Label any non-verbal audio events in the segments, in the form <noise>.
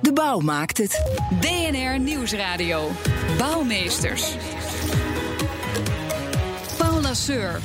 De bouw maakt het. BNR Nieuwsradio. Bouwmeesters. Paul Lasseur.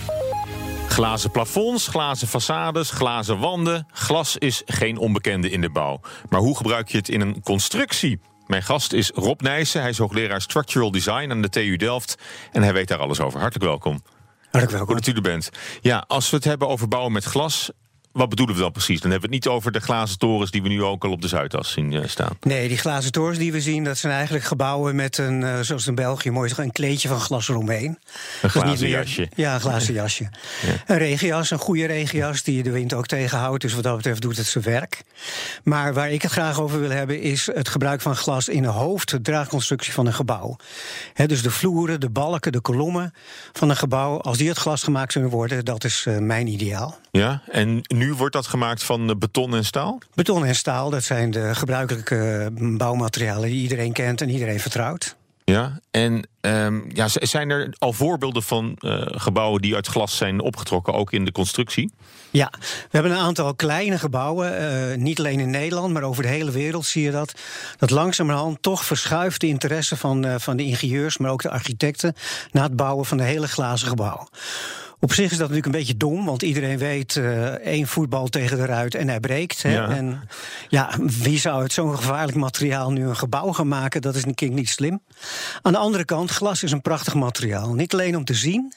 Glazen plafonds, glazen façades, glazen wanden. Glas is geen onbekende in de bouw. Maar hoe gebruik je het in een constructie? Mijn gast is Rob Nijssen. Hij is hoogleraar Structural Design aan de TU Delft. En hij weet daar alles over. Hartelijk welkom. Hartelijk welkom. Goed dat u er bent. Ja, als we het hebben over bouwen met glas wat bedoelen we dan precies? Dan hebben we het niet over de glazen torens die we nu ook al op de Zuidas zien eh, staan. Nee, die glazen torens die we zien, dat zijn eigenlijk gebouwen met een, uh, zoals in België mooi een kleedje van glas eromheen. Een glazen jasje. Ja, een glazen jasje. <laughs> Ja. Een regenjas, een goede regenjas die de wind ook tegenhoudt. Dus wat dat betreft doet het zijn werk. Maar waar ik het graag over wil hebben, is het gebruik van glas in de hoofddraagconstructie van een gebouw. dus de vloeren, de balken, de kolommen van een gebouw, als die uit glas gemaakt zullen worden, dat is uh, mijn ideaal. Ja, en nu wordt dat gemaakt van eh, beton en staal? Beton en staal, dat zijn de gebruikelijke eh, bouwmaterialen die iedereen kent en iedereen vertrouwt. Ja, en um, ja, zijn er al voorbeelden van uh, gebouwen die uit glas zijn opgetrokken, ook in de constructie? Ja, we hebben een aantal kleine gebouwen, uh, niet alleen in Nederland, maar over de hele wereld zie je dat. Dat langzamerhand toch verschuift de interesse van, uh, van de ingenieurs, maar ook de architecten, naar het bouwen van de hele glazen gebouw. Op zich is dat natuurlijk een beetje dom, want iedereen weet uh, één voetbal tegen de ruit en hij breekt. Hè? Ja. En ja, wie zou uit zo'n gevaarlijk materiaal nu een gebouw gaan maken? Dat is een keer niet slim. Aan de andere kant, glas is een prachtig materiaal. Niet alleen om te zien,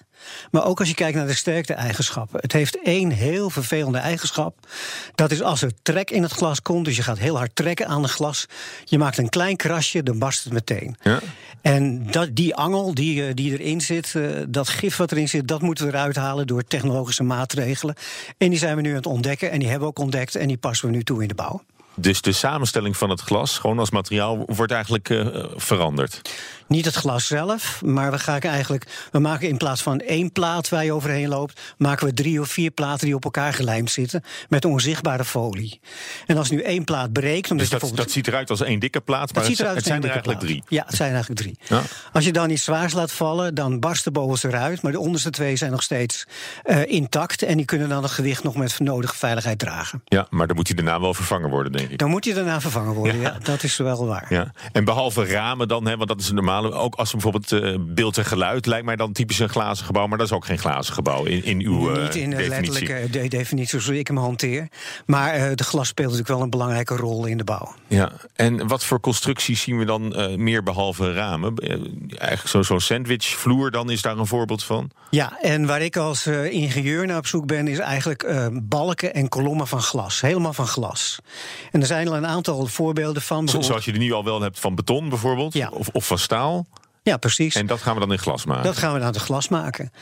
maar ook als je kijkt naar de sterkte-eigenschappen. Het heeft één heel vervelende eigenschap. Dat is als er trek in het glas komt, dus je gaat heel hard trekken aan het glas. Je maakt een klein krasje, dan barst het meteen. Ja. En dat, die angel die, die erin zit, dat gif wat erin zit, dat moeten we eruit halen door technologische maatregelen. En die zijn we nu aan het ontdekken en die hebben we ook ontdekt en die passen we nu toe in de bouw. Dus de samenstelling van het glas, gewoon als materiaal, wordt eigenlijk uh, veranderd? Niet het glas zelf, maar we gaan eigenlijk. We maken in plaats van één plaat waar je overheen loopt, maken we drie of vier platen die op elkaar gelijmd zitten met onzichtbare folie. En als nu één plaat breekt. Dus dat, dat ziet eruit als één dikke plaat, maar het, het zijn er eigenlijk plaat. drie. Ja, het zijn eigenlijk drie. Ja. Als je dan iets zwaars laat vallen, dan barst de bovenste eruit, maar de onderste twee zijn nog steeds uh, intact en die kunnen dan het gewicht nog met nodige veiligheid dragen. Ja, maar dan moet die daarna wel vervangen worden, denk ik. Dan moet die daarna vervangen worden, ja. ja dat is wel waar. Ja. En behalve ramen dan, hè, want dat is een normale. Ook als bijvoorbeeld uh, beeld en geluid lijkt mij dan typisch een glazen gebouw, maar dat is ook geen glazen gebouw in, in uw uh, Niet in de definitie. letterlijke de definitie zoals ik hem hanteer. Maar de glas speelt natuurlijk wel een belangrijke rol in de bouw. Ja, en wat voor constructies zien we dan meer behalve ramen? eigenlijk zo'n zo sandwichvloer dan is daar een voorbeeld van? Ja, en waar ik als ingenieur naar op zoek ben, is eigenlijk balken en kolommen van glas. Helemaal van glas. En er zijn al een aantal voorbeelden van. Zoals je er nu al wel hebt van beton bijvoorbeeld, ja. of, of van staal. Ja, precies. En dat gaan we dan in glas maken? Dat gaan we dan in glas maken.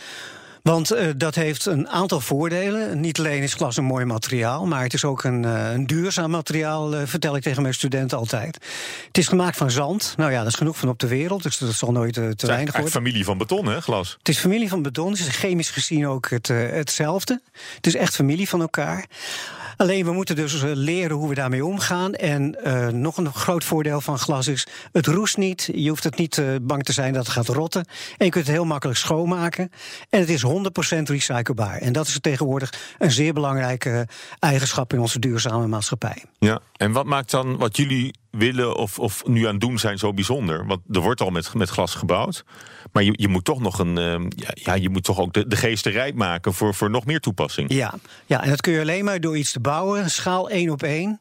Want uh, dat heeft een aantal voordelen. Niet alleen is glas een mooi materiaal, maar het is ook een, uh, een duurzaam materiaal, uh, vertel ik tegen mijn studenten altijd. Het is gemaakt van zand. Nou ja, dat is genoeg van op de wereld, dus dat zal nooit te weinig worden. Het is familie van beton, hè, glas? Het is familie van beton, het is chemisch gezien ook het, hetzelfde. Het is echt familie van elkaar. Alleen we moeten dus leren hoe we daarmee omgaan. En uh, nog een groot voordeel van glas is: het roest niet. Je hoeft het niet uh, bang te zijn dat het gaat rotten. En je kunt het heel makkelijk schoonmaken. En het is 100% recyclebaar. En dat is tegenwoordig een zeer belangrijke eigenschap in onze duurzame maatschappij. Ja, en wat maakt dan wat jullie willen of, of nu aan doen zijn zo bijzonder? Want er wordt al met, met glas gebouwd. Maar je, je moet toch nog een. Uh, ja, je moet toch ook de, de geesten rijp maken voor, voor nog meer toepassing. Ja. ja, en dat kun je alleen maar door iets te bouwen, schaal één op één.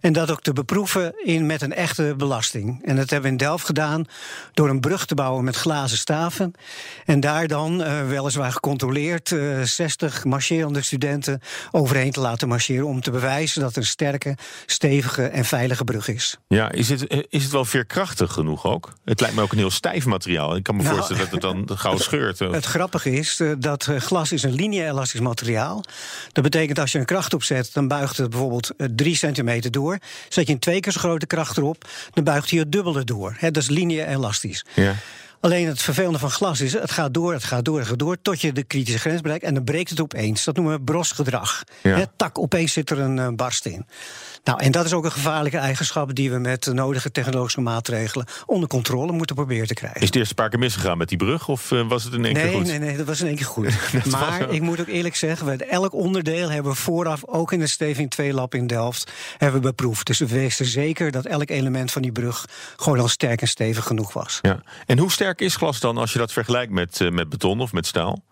En dat ook te beproeven in, met een echte belasting. En dat hebben we in Delft gedaan door een brug te bouwen met glazen staven. En daar dan, uh, weliswaar gecontroleerd, uh, 60 marcherende studenten overheen te laten marcheren. om te bewijzen dat het een sterke, stevige en veilige brug is. Ja, is het, eh, is het wel veerkrachtig genoeg ook? Het lijkt me ook een heel stijf materiaal. Ik kan me Nou, voorstellen dat het dan gauw scheurt. Het grappige is eh, dat eh, glas is een lineair-elastisch materiaal. Dat betekent als je een kracht opzet, dan buigt het bijvoorbeeld eh, 3 centimeter door. Zet je een twee keer zo grote kracht erop, dan buigt hij het dubbele door. Dat is lineair-elastisch. Ja. Alleen het vervelende van glas is, het gaat door, het gaat door, het gaat door... tot je de kritische grens bereikt en dan breekt het opeens. Dat noemen we brosgedrag. Ja. Tak, opeens zit er een eh, barst in. Nou, en dat is ook een gevaarlijke eigenschap... die we met de nodige technologische maatregelen onder controle moeten proberen te krijgen. Is het eerst een paar keer misgegaan met die brug? Of eh, was het in één keer Nee, goed? nee, nee, dat was in één keer goed. <laughs> maar ik moet ook eerlijk zeggen, we, elk onderdeel hebben we vooraf, ook in de Steving 2 lab in Delft, hebben we beproefd. Dus we wisten zeker dat elk element van die brug gewoon al sterk en stevig genoeg was. Ja. En hoe sterk is glas dan als je dat vergelijkt met, eh, met beton of met staal?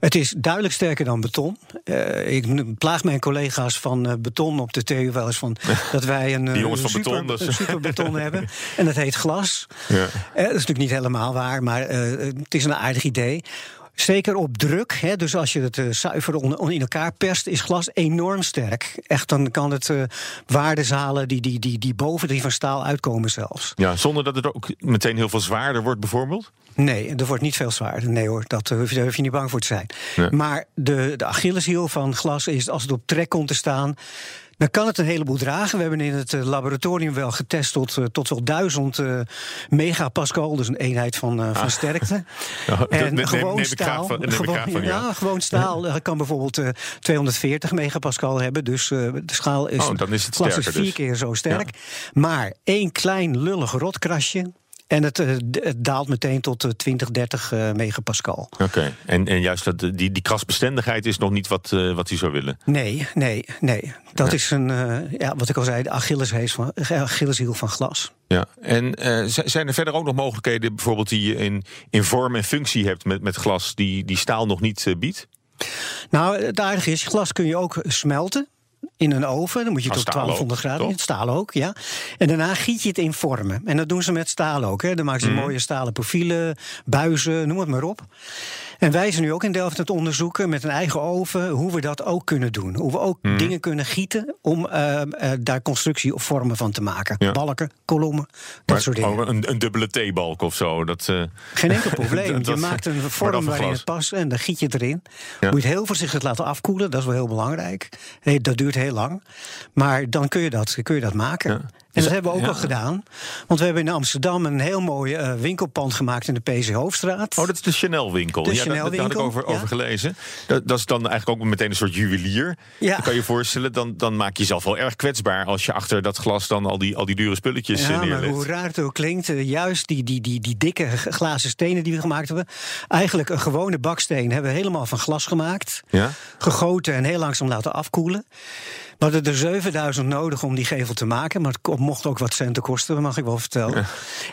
Het is duidelijk sterker dan beton. Eh, ik plaag mijn collega's van eh, beton op de TU wel eens van <laughs> dat wij een, van super, beton, een superbeton <laughs> hebben. En dat heet glas. Ja. Dat is natuurlijk niet helemaal waar, maar het is een aardig idee. Zeker op druk, hè, dus als je het eh, zuiver in elkaar perst, is glas enorm sterk. Echt, dan kan het eh waardes halen die, die, die, die boven die van staal uitkomen zelfs. Ja, zonder dat het ook meteen heel veel zwaarder wordt bijvoorbeeld? Nee, er wordt niet veel zwaarder. Nee hoor, dat, eh, hoef je- daar hoef je niet bang voor te zijn. Nee. Maar de, de Achilleshiel van glas is als het op trek komt te staan. Dan kan het een heleboel dragen. We hebben in het eh, laboratorium wel getest tot, eh, tot wel duizend eh, megapascal, dus een eenheid van, van sterkte. <laughs> Ja, dat en neem- gewoon neem staal, van- gewoon, van, ja. ja, gewoon staal kan bijvoorbeeld eh, 240 megapascal hebben. Dus de schaal is, Oh, dan is het vier dus. keer zo sterk. Maar één klein lullig rotkrasje. En het, eh, het daalt meteen tot eh, 20, 30 eh, megapascal. Oké. En, en juist dat, die, die krasbestendigheid is nog niet wat, eh, wat u zou willen. Nee, nee, nee. Dat is een, eh, ja, wat ik al zei, de Achilleshees van, eh, Achilleshiel van glas. Ja. En eh, zijn er verder ook nog mogelijkheden, bijvoorbeeld die je in, in vorm en functie hebt met, met glas, die, die staal nog niet eh, biedt? Nou, het aardige is, glas kun je ook smelten. In een oven, dan moet je tot staal ook, 1200 graden. toch? Staal ook, ja. En daarna giet je het in vormen. En dat doen ze met staal ook. Hè. Dan maken ze Mhm. mooie stalen profielen, buizen, noem het maar op. En wij zijn nu ook in Delft aan het onderzoeken met een eigen oven hoe we dat ook kunnen doen. Hoe we ook Mhm. dingen kunnen gieten om eh, eh, daar constructie of vormen van te maken. Ja. Balken, kolommen, dat Maar- soort dingen. oh, een, een dubbele theebalk of zo. Dat, eh, Geen enkel <laughs> probleem. Dat- je maakt een vorm waarin het past en dan giet je het erin. Ja. Moet je het heel voorzichtig laten afkoelen, dat is wel heel belangrijk. Nee, dat duurt heel lang. Maar dan kun je dat, kun je dat maken. Ja. En dat hebben we ook ja. al gedaan. Want we hebben in Amsterdam een heel mooi eh, winkelpand gemaakt in de PC Hoofdstraat. Oh, dat is de Chanel-winkel. De ja, dat- dat, had ik over, ja. over gelezen. Dat, dat is dan eigenlijk ook meteen een soort juwelier. Ja. Dan kan je je voorstellen, dan, dan maak je jezelf wel erg kwetsbaar... als je achter dat glas dan al die, al die dure spulletjes eh, Ja, maar neerlegt. hoe raar het ook klinkt, eh, juist die, die, die, die dikke glazen stenen die we gemaakt hebben. Eigenlijk een gewone baksteen hebben we helemaal van glas gemaakt. Ja? Gegoten en heel langzaam laten afkoelen. We hadden er 7000 nodig om die gevel te maken. Maar het mocht ook wat centen kosten, mag ik wel vertellen.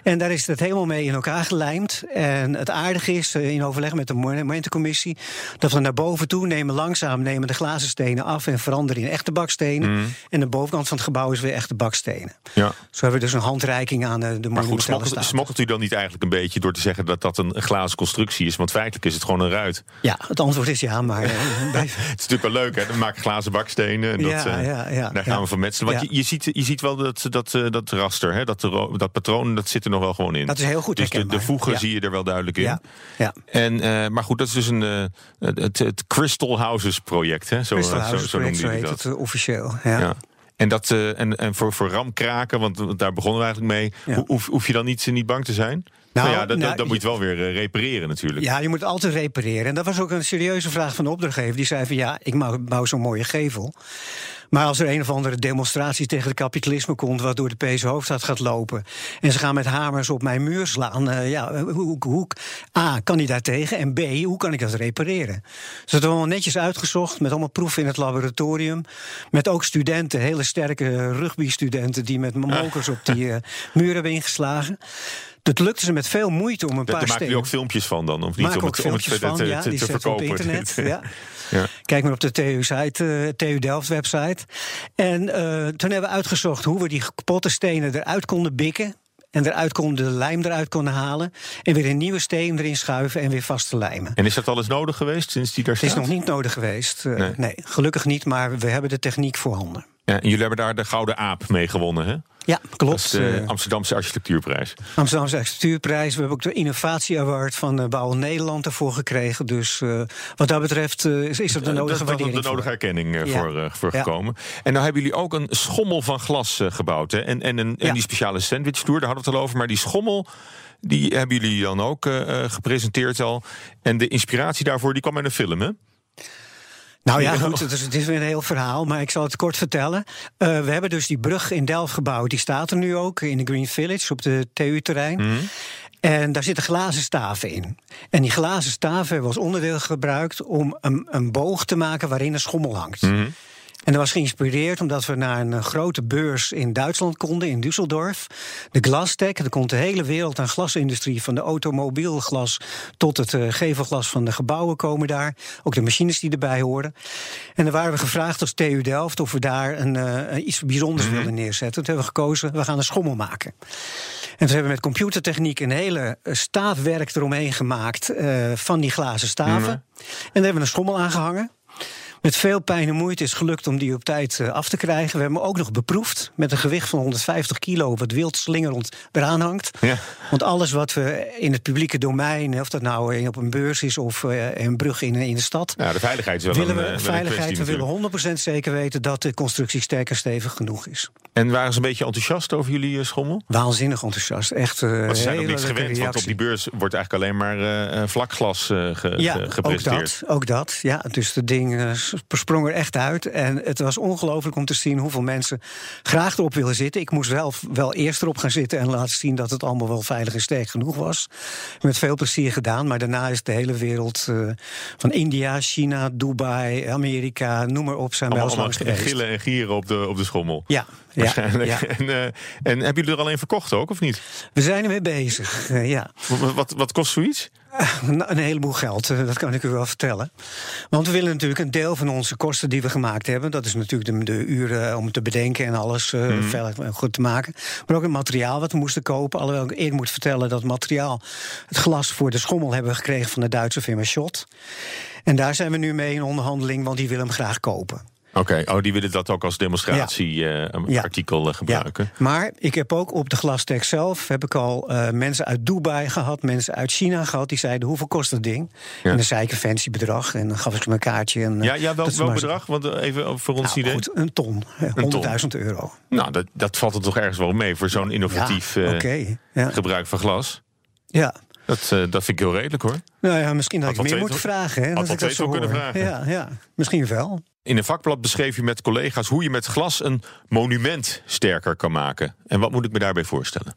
En daar is het helemaal mee in elkaar gelijmd. En het aardige is, eh, in overleg met de monumentencommissie... dat we naar boven toe nemen, langzaam nemen de glazen stenen af... en veranderen in echte bakstenen. En de bovenkant van het gebouw is weer echte bakstenen. Ja. Zo hebben we dus een handreiking aan eh, de Maar goed, monumentale smokkelt, u dan niet eigenlijk een beetje door te zeggen dat dat een glazen constructie is? Want feitelijk is het gewoon een ruit. Ja, het antwoord is ja, maar... eh, <laughs> bij- Het is natuurlijk wel leuk, hè? Maak je glazen bakstenen. En dat, Ja, ja, ja, daar gaan we van metselen. Want je, je, ziet, je ziet wel dat, dat, eh, dat raster, hè? Dat, dat patroon, dat zit er nog wel gewoon in. Dat is heel goed Dus de, de voegen zie je er wel duidelijk in. ja. En, eh, maar goed, dat is dus een, eh, het, het Crystal Houses project, hè? Zo, Crystal zo, House zo project, noemde zo heet dat. het officieel. Ja. Ja. En, dat, en, en voor, voor ramkraken, want, daar begonnen we eigenlijk mee. Ja. Ho- Hoef, hoef je dan niet, niet bang te zijn? Nou, Nou, ja, dat, nou, dat, dat moet je wel weer repareren natuurlijk. Ja, je moet het altijd repareren. En dat was ook een serieuze vraag van de opdrachtgever. Die zei van ja, ik bouw, bouw zo'n mooie gevel. Maar als er een of andere demonstratie tegen het kapitalisme komt... wat door de PS Hoofdstad gaat lopen... en ze gaan met hamers op mijn muur slaan... eh, ja, hoe, hoe, A, kan hij daar tegen? En B, hoe kan ik dat repareren? Dus dat hebben we allemaal netjes uitgezocht... met allemaal proeven in het laboratorium. Met ook studenten, hele sterke rugby-studenten... die met mokers op die eh, muur hebben ingeslagen. Dat lukte ze met veel moeite om een Daar paar maken jullie stenen... ook filmpjes van dan? Of niet? Om ook het, om het van, te, ja, te, die te we op verkopen. internet. <laughs> ja. Ja. Kijk maar op de TU-site, eh, TU Delft website. En eh, toen hebben we uitgezocht hoe we die kapotte stenen eruit konden bikken. En eruit konden de lijm eruit konden halen. En weer een nieuwe steen erin schuiven en weer vast te lijmen. En is dat alles nodig geweest sinds die daar Het staat? is nog niet nodig geweest. eh, Nee. nee. gelukkig niet, maar we hebben de techniek voorhanden. Ja, en jullie hebben daar de Gouden Aap mee gewonnen, hè? Ja, Dat klopt. de Eh, Amsterdamse Architectuurprijs. Amsterdamse Architectuurprijs. We hebben ook de Innovatie Award van uh, Bouw Nederland ervoor gekregen. Dus uh, wat dat betreft uh, is, is er de nodige dat, waardering de nodige erkenning ja. voor, voor ja. gekomen. En nou hebben jullie ook een schommel van glas gebouwd. Hè? En, en, een, ja. en die speciale sandwich tour, daar hadden we het al over. Maar die schommel, die hebben jullie dan ook gepresenteerd al. En de inspiratie daarvoor, die kwam in een film, hè? Nou ja, goed, het is, het is weer een heel verhaal, maar ik zal het kort vertellen. Uh, we hebben dus die brug in Delft gebouwd. Die staat er nu ook in de Green Village op de TU-terrein. Mhm. Mm. En daar zitten glazen staven in. En die glazen staven hebben als onderdeel gebruikt om een, een boog te maken waarin een schommel hangt. Mm. En dat was geïnspireerd omdat we naar een grote beurs in Duitsland konden, in Düsseldorf. De Glastech, er komt de hele wereld aan glasindustrie, van de automobielglas tot het uh, gevelglas van de gebouwen komen daar. Ook de machines die erbij horen. En dan waren we gevraagd als TU Delft of we daar een, uh, iets bijzonders mm -hmm. willen neerzetten. Toen hebben we gekozen, we gaan een schommel maken. En toen hebben we met computertechniek een hele staafwerk eromheen gemaakt uh, van die glazen staven. Mm -hmm. En daar hebben we een schommel aangehangen. Met veel pijn en moeite is gelukt om die op tijd uh, af te krijgen. We hebben hem ook nog beproefd met een gewicht van 150 kilo... wat wild slingerend eraan hangt. Ja. Want alles wat we in het publieke domein... of dat nou op een beurs is of uh, een brug in, in de stad... Ja, de veiligheid is wel willen een, we, uh, veiligheid, we willen 100% zeker weten... dat de constructie sterk en stevig genoeg is. En waren ze een beetje enthousiast over jullie uh, schommel? Waanzinnig enthousiast. Echt uh, Want ze zijn ook niks gewend, reactie. want op die beurs wordt eigenlijk alleen maar uh, vlakglas ge, ja, ge, gepresenteerd. Ook dat, ook dat. Ja, dus het ding sprong er echt uit. En het was ongelooflijk om te zien hoeveel mensen graag erop willen zitten. Ik moest wel, wel eerst erop gaan zitten en laten zien dat het allemaal wel veilig en sterk genoeg was. Met veel plezier gedaan. Maar daarna is de hele wereld uh, van India, China, Dubai, Amerika, noem maar op, zijn ons langs geweest. gillen en gieren op de, op de schommel. Ja, ja, ja. En, uh, en hebben jullie er alleen verkocht ook, of niet? We zijn ermee bezig, uh, ja. Wat, wat, wat kost zoiets? Een heleboel geld, eh, dat kan ik u wel vertellen. Want we willen natuurlijk een deel van onze kosten die we gemaakt hebben... dat is natuurlijk de, de uren om te bedenken en alles uh, mm. veilig goed te maken... maar ook het materiaal wat we moesten kopen. Alhoewel ik eerder moet vertellen dat materiaal... het glas voor de schommel hebben we gekregen van de Duitse firma Schott. En daar zijn we nu mee in onderhandeling, want die willen hem graag kopen. Oké, okay. oh, die willen dat ook als demonstratieartikel ja. uh, gebruiken. Ja. Maar ik heb ook op de glastek zelf heb ik al uh, mensen uit Dubai gehad, mensen uit China gehad, die zeiden hoeveel kost dat ding? Ja. En dan zei ik een fancy bedrag en dan gaf ik ze een kaartje. En, ja, ja, welk, welk bedrag? Want even voor ons nou, idee. Goed, een ton, 100.000 euro. Nou, dat, dat valt er toch ergens wel mee voor zo'n innovatief ja, okay. gebruik van glas. Ja. Dat, uh, dat vind ik heel redelijk hoor. Nou ja, misschien had ik meer moet vragen. Hè, had dat ik dat zo kunnen vragen. Ja, ja, misschien wel. In een vakblad beschreef je met collega's hoe je met glas een monument sterker kan maken. En wat moet ik me daarbij voorstellen?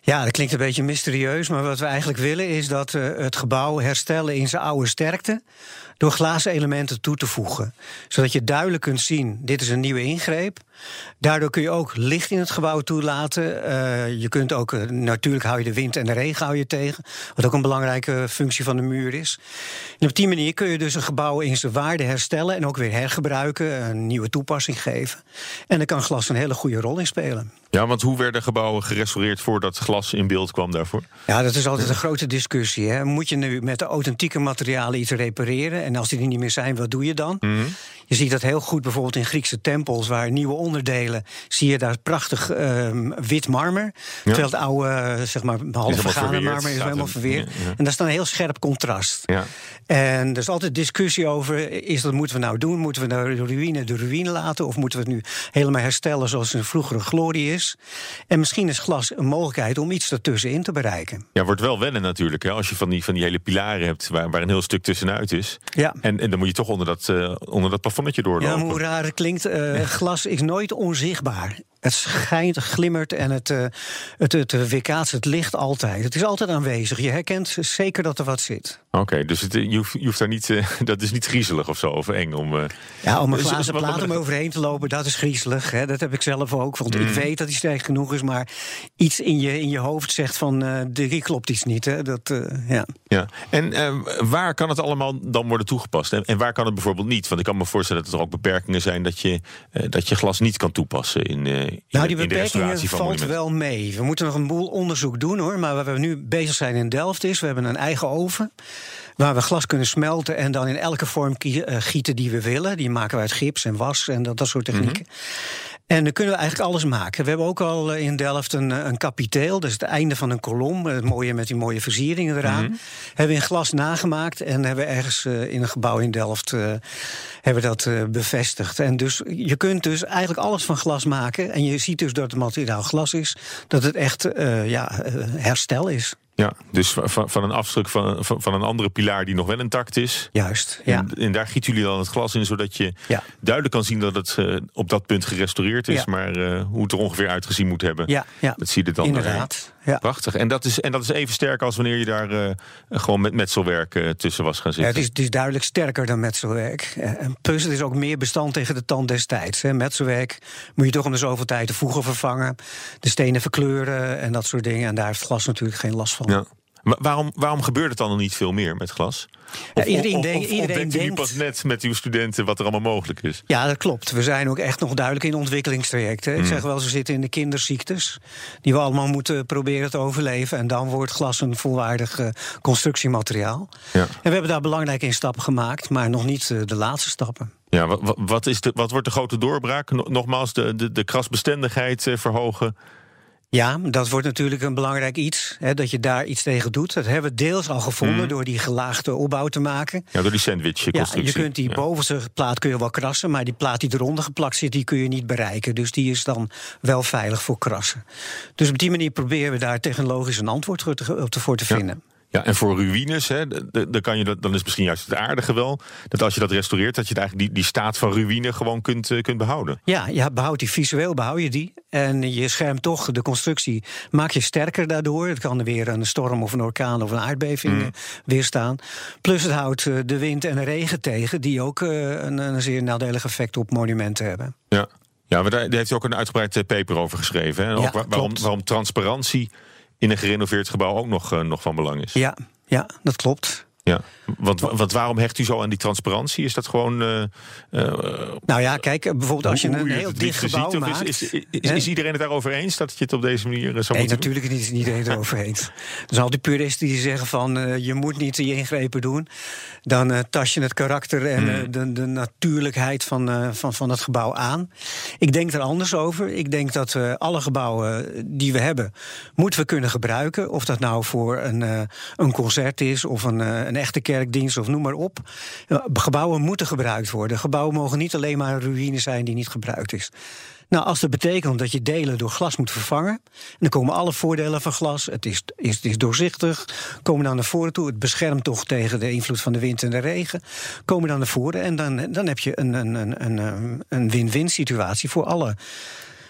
Ja, dat klinkt een beetje mysterieus, maar wat we eigenlijk willen is dat uh, het gebouw herstellen in zijn oude sterkte door glazen elementen toe te voegen. Zodat je duidelijk kunt zien, dit is een nieuwe ingreep. Daardoor kun je ook licht in het gebouw toelaten. Uh, je kunt ook, uh, natuurlijk hou je de wind en de regen hou je tegen. Wat ook een belangrijke functie van de muur is. En op die manier kun je dus een gebouw in zijn waarde herstellen... en ook weer hergebruiken, een nieuwe toepassing geven. En daar kan glas een hele goede rol in spelen. Ja, want hoe werden gebouwen gerestaureerd voordat glas in beeld kwam daarvoor? Ja, dat is altijd een grote discussie. Hè. Moet je nu met de authentieke materialen iets repareren? En als die er niet meer zijn, wat doe je dan? Mm -hmm. Je ziet dat heel goed bijvoorbeeld in Griekse tempels... waar nieuwe onderdelen, zie je daar prachtig um, wit marmer. Ja. Terwijl het oude, zeg maar, half vergane marmer is helemaal verweerd. Ja, ja. En daar staat een heel scherp contrast. Ja. En er is altijd discussie over, is dat moeten we nou doen? Moeten we nou de ruïne de ruïne laten? Of moeten we het nu helemaal herstellen zoals een vroegere glorie is? En misschien is glas een mogelijkheid om iets ertussenin te bereiken. Ja, wordt wel wennen natuurlijk. Hè? Als je van die, van die hele pilaren hebt waar, waar een heel stuk tussenuit is. Ja. En, en dan moet je toch onder dat, uh, onder dat plafonnetje doorlopen. Ja, hoe raar het klinkt, uh, glas is nooit onzichtbaar. Het schijnt, glimmert en het, uh, het, het, het het licht altijd. Het is altijd aanwezig. Je herkent zeker dat er wat zit. Oké, okay, dus het, je, hoeft, je hoeft daar niet, uh, <laughs> dat is niet griezelig of zo, of eng om. Uh, ja, om een glazen dus, plaat om overheen te lopen, dat is griezelig. Hè? Dat heb ik zelf ook. Want mm. ik weet dat hij sterk genoeg is, maar iets in je, in je hoofd zegt van uh, er klopt iets niet. Hè? Dat, ja. ja. En waar kan het allemaal dan worden toegepast? En, en, waar kan het bijvoorbeeld niet? Want ik kan me voorstellen dat er ook beperkingen zijn dat je, dat je glas niet kan toepassen in. Nou, die in beperkingen valt wel mee. We moeten nog een boel onderzoek doen hoor. Maar waar we nu bezig zijn in Delft is, we hebben een eigen oven. Waar we glas kunnen smelten en dan in elke vorm gieten die we willen. Die maken we uit gips en was en dat, dat soort technieken. En dan kunnen we eigenlijk alles maken. We hebben ook al in Delft een, een kapiteel, dus het einde van een kolom. Het mooie met die mooie versieringen eraan. Mm Hebben we in glas nagemaakt en hebben we ergens in een gebouw in Delft uh, hebben dat uh, bevestigd. En dus je kunt dus eigenlijk alles van glas maken. En je ziet dus dat het materiaal glas is, dat het echt ja, herstel is. Ja, dus van, van een afdruk van, van, van, een andere pilaar die nog wel intact is. Juist, ja. En, en daar gieten jullie dan het glas in, zodat je ja. duidelijk kan zien dat het uh, op dat punt gerestaureerd is. Ja. Maar uh, hoe het er ongeveer uitgezien moet hebben, ja, ja. dat zie je dan. Inderdaad. Ja. Prachtig. En dat, is, en dat is even sterk als wanneer je daar uh, gewoon met metselwerk tussen was gaan zitten. Ja, het, is, het is duidelijk sterker dan metselwerk. En plus het is ook meer bestand tegen de tand destijds. Hè. Metselwerk moet je toch om de zoveel tijd de voegen vervangen. De stenen verkleuren en dat soort dingen. En daar heeft glas natuurlijk geen last van. Ja. Waarom, waarom gebeurt het dan nog niet veel meer met glas? Of, ja, iedereen, denk, of, iedereen denkt u pas net met uw studenten wat er allemaal mogelijk is? Ja, dat klopt. We zijn ook echt nog duidelijk in ontwikkelingstrajecten. Mm. Ik zeg wel, ze zitten in de kinderziektes... die we allemaal moeten proberen te overleven. En dan wordt glas een volwaardig uh, constructiemateriaal. Ja. En we hebben daar belangrijke stappen gemaakt... maar nog niet uh, de laatste stappen. Ja, wat, wat, is de, wat wordt de grote doorbraak? Nogmaals, de, de, de krasbestendigheid uh, verhogen... Ja, dat wordt natuurlijk een belangrijk iets, hè, dat je daar iets tegen doet. Dat hebben we deels al gevonden mm. door die gelaagde opbouw te maken. Ja, door die sandwich-constructie. Ja, je kunt die ja. bovenste plaat kun je wel krassen, maar die plaat die eronder geplakt zit, die kun je niet bereiken. Dus die is dan wel veilig voor krassen. Dus op die manier proberen we daar technologisch een antwoord voor te vinden. Ja. Ja, en voor ruïnes, hè, dan, kan je dat, dan is misschien juist het aardige wel... dat als je dat restaureert, dat je eigenlijk die, die staat van ruïne gewoon kunt, uh, kunt behouden. Ja, je behoudt die visueel, behoud je die. En je schermt toch de constructie, maak je sterker daardoor. Het kan er weer een storm of een orkaan of een aardbeving mm. weerstaan. Plus het houdt uh, de wind en de regen tegen... die ook een, een zeer nadelig effect op monumenten hebben. Ja, ja maar daar, heeft u ook een uitgebreid paper over geschreven. Hè? Ook Ja, waar, waarom, waarom transparantie in een gerenoveerd gebouw ook nog, uh, nog van belang is. Ja, ja dat klopt. Ja, want, want waarom hecht u zo aan die transparantie? Is dat gewoon. Uh, uh, Nou ja, kijk, bijvoorbeeld als je een heel het dicht gebouw ziet, maakt... Is, is, is, iedereen het daarover eens dat je het op deze manier uh, zou Nee, natuurlijk niet, is niet iedereen erover eens. Er zijn altijd puristen die zeggen van uh, je moet niet die ingrepen doen. Dan tas je het karakter en Hmm. de, de natuurlijkheid van, van, van het gebouw aan. Ik denk er anders over. Ik denk dat alle gebouwen die we hebben, moeten we kunnen gebruiken. Of dat nou voor een, een concert is of een, een echte kerkdienst of noem maar op. Uh, gebouwen moeten gebruikt worden. Gebouwen mogen niet alleen maar een ruïne zijn die niet gebruikt is. Nou, als dat betekent dat je delen door glas moet vervangen, en dan komen alle voordelen van glas. Het is, is, is doorzichtig, komen dan naar voren toe. Het beschermt toch tegen de invloed van de wind en de regen. Komen dan naar voren en dan, dan heb je een, een, een, een, win-win situatie voor alle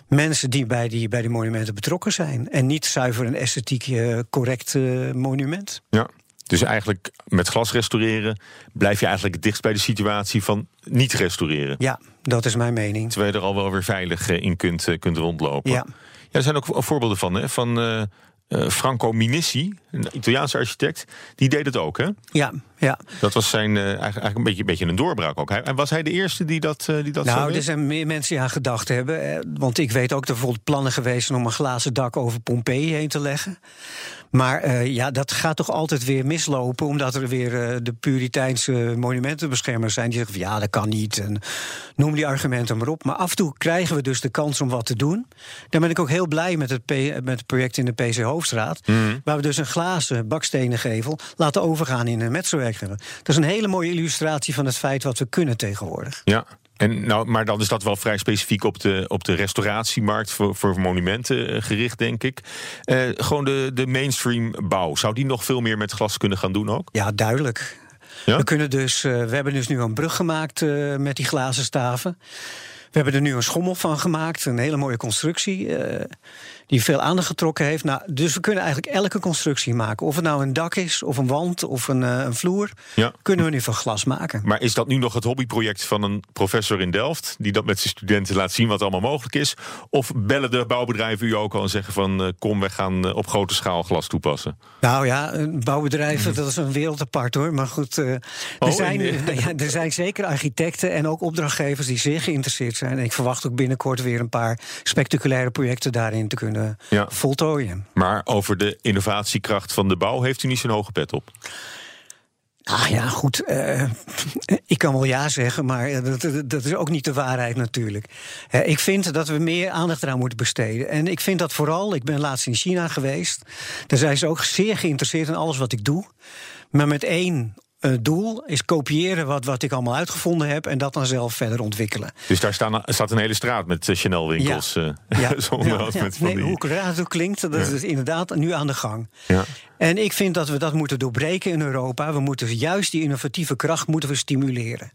mensen die bij die, bij die monumenten betrokken zijn. En niet zuiver een esthetiek uh, correct uh, monument. Ja. Dus eigenlijk met glas restaureren blijf je eigenlijk het dichtst bij de situatie van niet restaureren. Ja, dat is mijn mening. Terwijl je er al wel weer veilig in kunt, kunt rondlopen. Ja. Ja, er zijn ook voorbeelden van, hè? van uh, uh, Franco Minissi, een Italiaanse architect, die deed het ook, hè? Ja, ja. Dat was zijn uh, eigenlijk, een, beetje, een beetje een doorbraak ook. Hij, was hij de eerste die dat, uh, die dat Nou, er zijn meer mensen die aan gedacht hebben. Eh, want ik weet ook dat er bijvoorbeeld plannen geweest zijn om een glazen dak over Pompeii heen te leggen. Maar uh, ja, dat gaat toch altijd weer mislopen, omdat er weer uh, de Puriteinse monumentenbeschermers zijn die zeggen van ja, dat kan niet. En noem die argumenten maar op. Maar af en toe krijgen we dus de kans om wat te doen. Daar ben ik ook heel blij met het, met het project in de PC Hoofdstraat. Mm. Waar we dus een glazen bakstenen gevel laten overgaan in een metselwerkgevel. Dat is een hele mooie illustratie van het feit wat we kunnen tegenwoordig. Ja. En nou, maar dan is dat wel vrij specifiek op de, op de restauratiemarkt voor, voor monumenten uh, gericht, denk ik. Uh, gewoon de, de mainstream bouw. Zou die nog veel meer met glas kunnen gaan doen ook? Ja, duidelijk. Ja? We, kunnen dus, uh, we hebben dus nu een brug gemaakt uh, met die glazen staven. We hebben er nu een schommel van gemaakt, een hele mooie constructie. Die veel aandacht getrokken heeft. Nou, dus we kunnen eigenlijk elke constructie maken. Of het nou een dak is, of een wand, of een, uh, een vloer. Ja. Kunnen we nu van glas maken. Maar is dat nu nog het hobbyproject van een professor in Delft... die dat met zijn studenten laat zien wat allemaal mogelijk is? Of bellen de bouwbedrijven u ook al en zeggen van... Uh, kom, we gaan op grote schaal glas toepassen? Nou ja, bouwbedrijven, dat is een wereld apart hoor. Maar goed, er, oh, zijn, <laughs> ja, er zijn zeker architecten en ook opdrachtgevers... die zeer geïnteresseerd zijn. En ik verwacht ook binnenkort weer een paar spectaculaire projecten daarin te kunnen ja. voltooien. Maar over de innovatiekracht van de bouw heeft u niet zo'n hoge pet op? Ah ja, goed. Uh, <laughs> ik kan wel ja zeggen, maar dat, dat, is ook niet de waarheid natuurlijk. Uh, ik vind dat we meer aandacht eraan moeten besteden. En ik vind dat vooral, ik ben laatst in China geweest. Daar zijn ze ook zeer geïnteresseerd in alles wat ik doe. Maar met één uh, doel is kopiëren wat, wat ik allemaal uitgevonden heb en dat dan zelf verder ontwikkelen. Dus daar staan, staat een hele straat met Chanel-winkels. Ja, ja, <laughs> ja, ja. Met nee, die... Hoe raar het ook klinkt, dat is inderdaad nu aan de gang. Ja. En ik vind dat we dat moeten doorbreken in Europa. We moeten juist die innovatieve kracht moeten we stimuleren.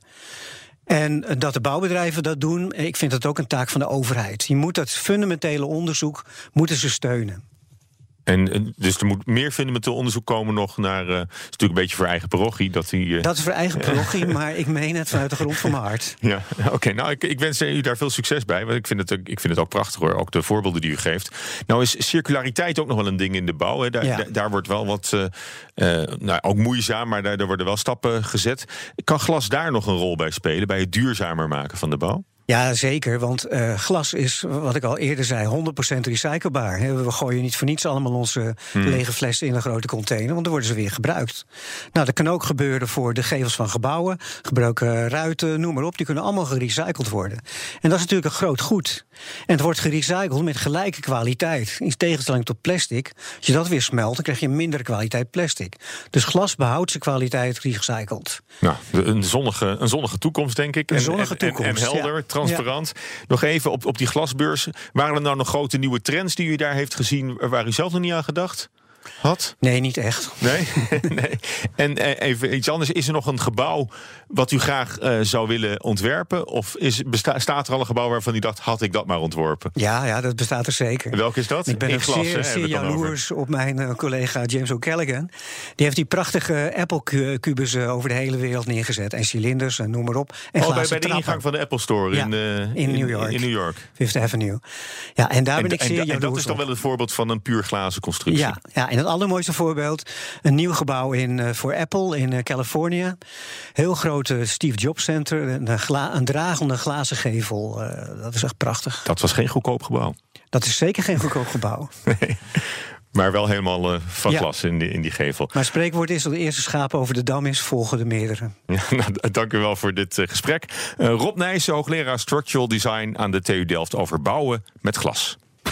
En dat de bouwbedrijven dat doen, ik vind dat ook een taak van de overheid. Je moet dat fundamentele onderzoek moeten ze steunen. En dus er moet meer fundamenteel onderzoek komen nog naar. Uh, is natuurlijk een beetje voor eigen parochie. Dat, die, uh, dat is voor eigen parochie, <laughs> maar ik meen het vanuit de grond van mijn hart. Ja, oké. nou, ik, ik, wens u daar veel succes bij. Want ik vind, het, ik vind het ook prachtig hoor. Ook de voorbeelden die u geeft. Nou, is circulariteit ook nog wel een ding in de bouw. Hè? Daar, daar, daar, wordt wel wat. Uh, nou, ook moeizaam, maar daar, daar worden wel stappen gezet. Kan glas daar nog een rol bij spelen? Bij het duurzamer maken van de bouw? Ja, zeker. Want uh, glas is, wat ik al eerder zei, 100% recyclebaar. We gooien niet voor niets allemaal onze hmm. lege flessen in een grote container, want dan worden ze weer gebruikt. Nou, dat kan ook gebeuren voor de gevels van gebouwen, gebroken ruiten, noem maar op. Die kunnen allemaal gerecycled worden. En dat is natuurlijk een groot goed. En het wordt gerecycled met gelijke kwaliteit. In tegenstelling tot plastic. Als je dat weer smelt, dan krijg je minder kwaliteit plastic. Dus glas behoudt zijn kwaliteit recycled. Nou, een zonnige, een zonnige toekomst, denk ik. Een zonnige toekomst. En, helder transparant. Nog even op, op die glasbeurs. Waren er nou nog grote nieuwe trends die u daar heeft gezien waar u zelf nog niet aan gedacht? Had? Nee, niet echt. Nee? <laughs> nee. En eh, even iets anders. Is er nog een gebouw wat u graag uh, zou willen ontwerpen? Of is, besta staat er al een gebouw waarvan u dacht, had ik dat maar ontworpen? Ja, ja dat bestaat er zeker. Welk is dat? Ik ben zeer, zeer jaloers op mijn uh, collega James O'Callaghan. Die heeft die prachtige Apple-kubussen over de hele wereld neergezet. En cilinders en noem maar op. En oh, bij, bij de ingang van de Apple Store ja, in, in, New York. In, New York. Fifth Avenue. Ja, en daar ben ik en, zeer jaloers En dat is dan wel het voorbeeld van een puur glazen constructie? Ja, ja en het allermooiste voorbeeld, een nieuw gebouw in, uh, voor Apple in uh, Californië. Heel grote Steve Jobs Center, een, een dragende glazen gevel. Uh, dat is echt prachtig. Dat was geen goedkoop gebouw. Dat is zeker geen goedkoop gebouw. <laughs> nee. Maar wel helemaal uh, van ja. glas in die, in die gevel. Maar spreekwoord is dat de eerste schaap over de dam is, volgen de meerdere. <laughs> Ja, nou, dank u wel voor dit uh, gesprek. Uh, Rob Nijssen, hoogleraar Structural Design aan de TU Delft over bouwen met glas.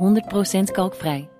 100% kalkvrij.